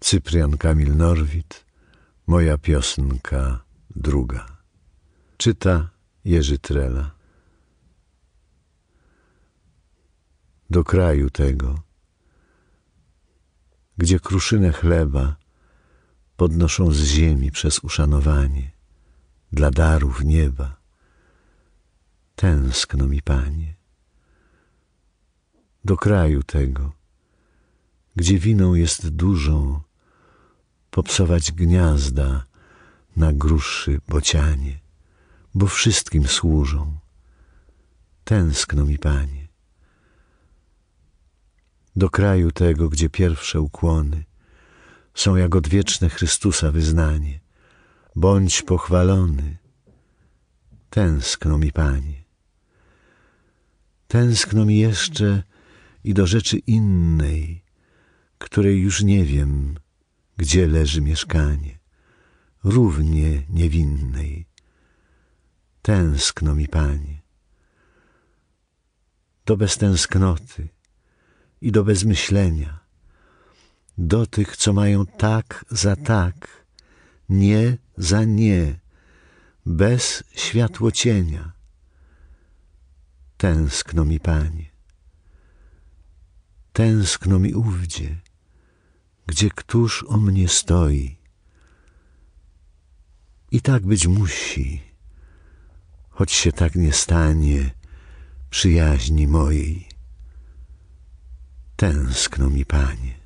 Cyprian Kamil Norwid, moja piosenka druga. Czyta Jerzy Trela. Do kraju tego, gdzie kruszynę chleba podnoszą z ziemi przez uszanowanie dla darów nieba. Tęskno mi, Panie, do kraju tego, gdzie winą jest dużą, popsować gniazda na gruszy bocianie, bo wszystkim służą. Tęskno mi, Panie, do kraju tego, gdzie pierwsze ukłony są jak odwieczne Chrystusa wyznanie. Bądź pochwalony. Tęskno mi, Panie. Tęskno mi jeszcze i do rzeczy innej, której już nie wiem, gdzie leży mieszkanie, równie niewinnej. Tęskno mi, Panie. Do beztęsknoty i do bezmyślenia, do tych, co mają tak za tak, nie za nie, bez światłocienia. Tęskno mi, Panie. Tęskno mi ówdzie, gdzie któż o mnie stoi. I tak być musi, choć się tak nie stanie przyjaźni mojej. Tęskno mi, Panie.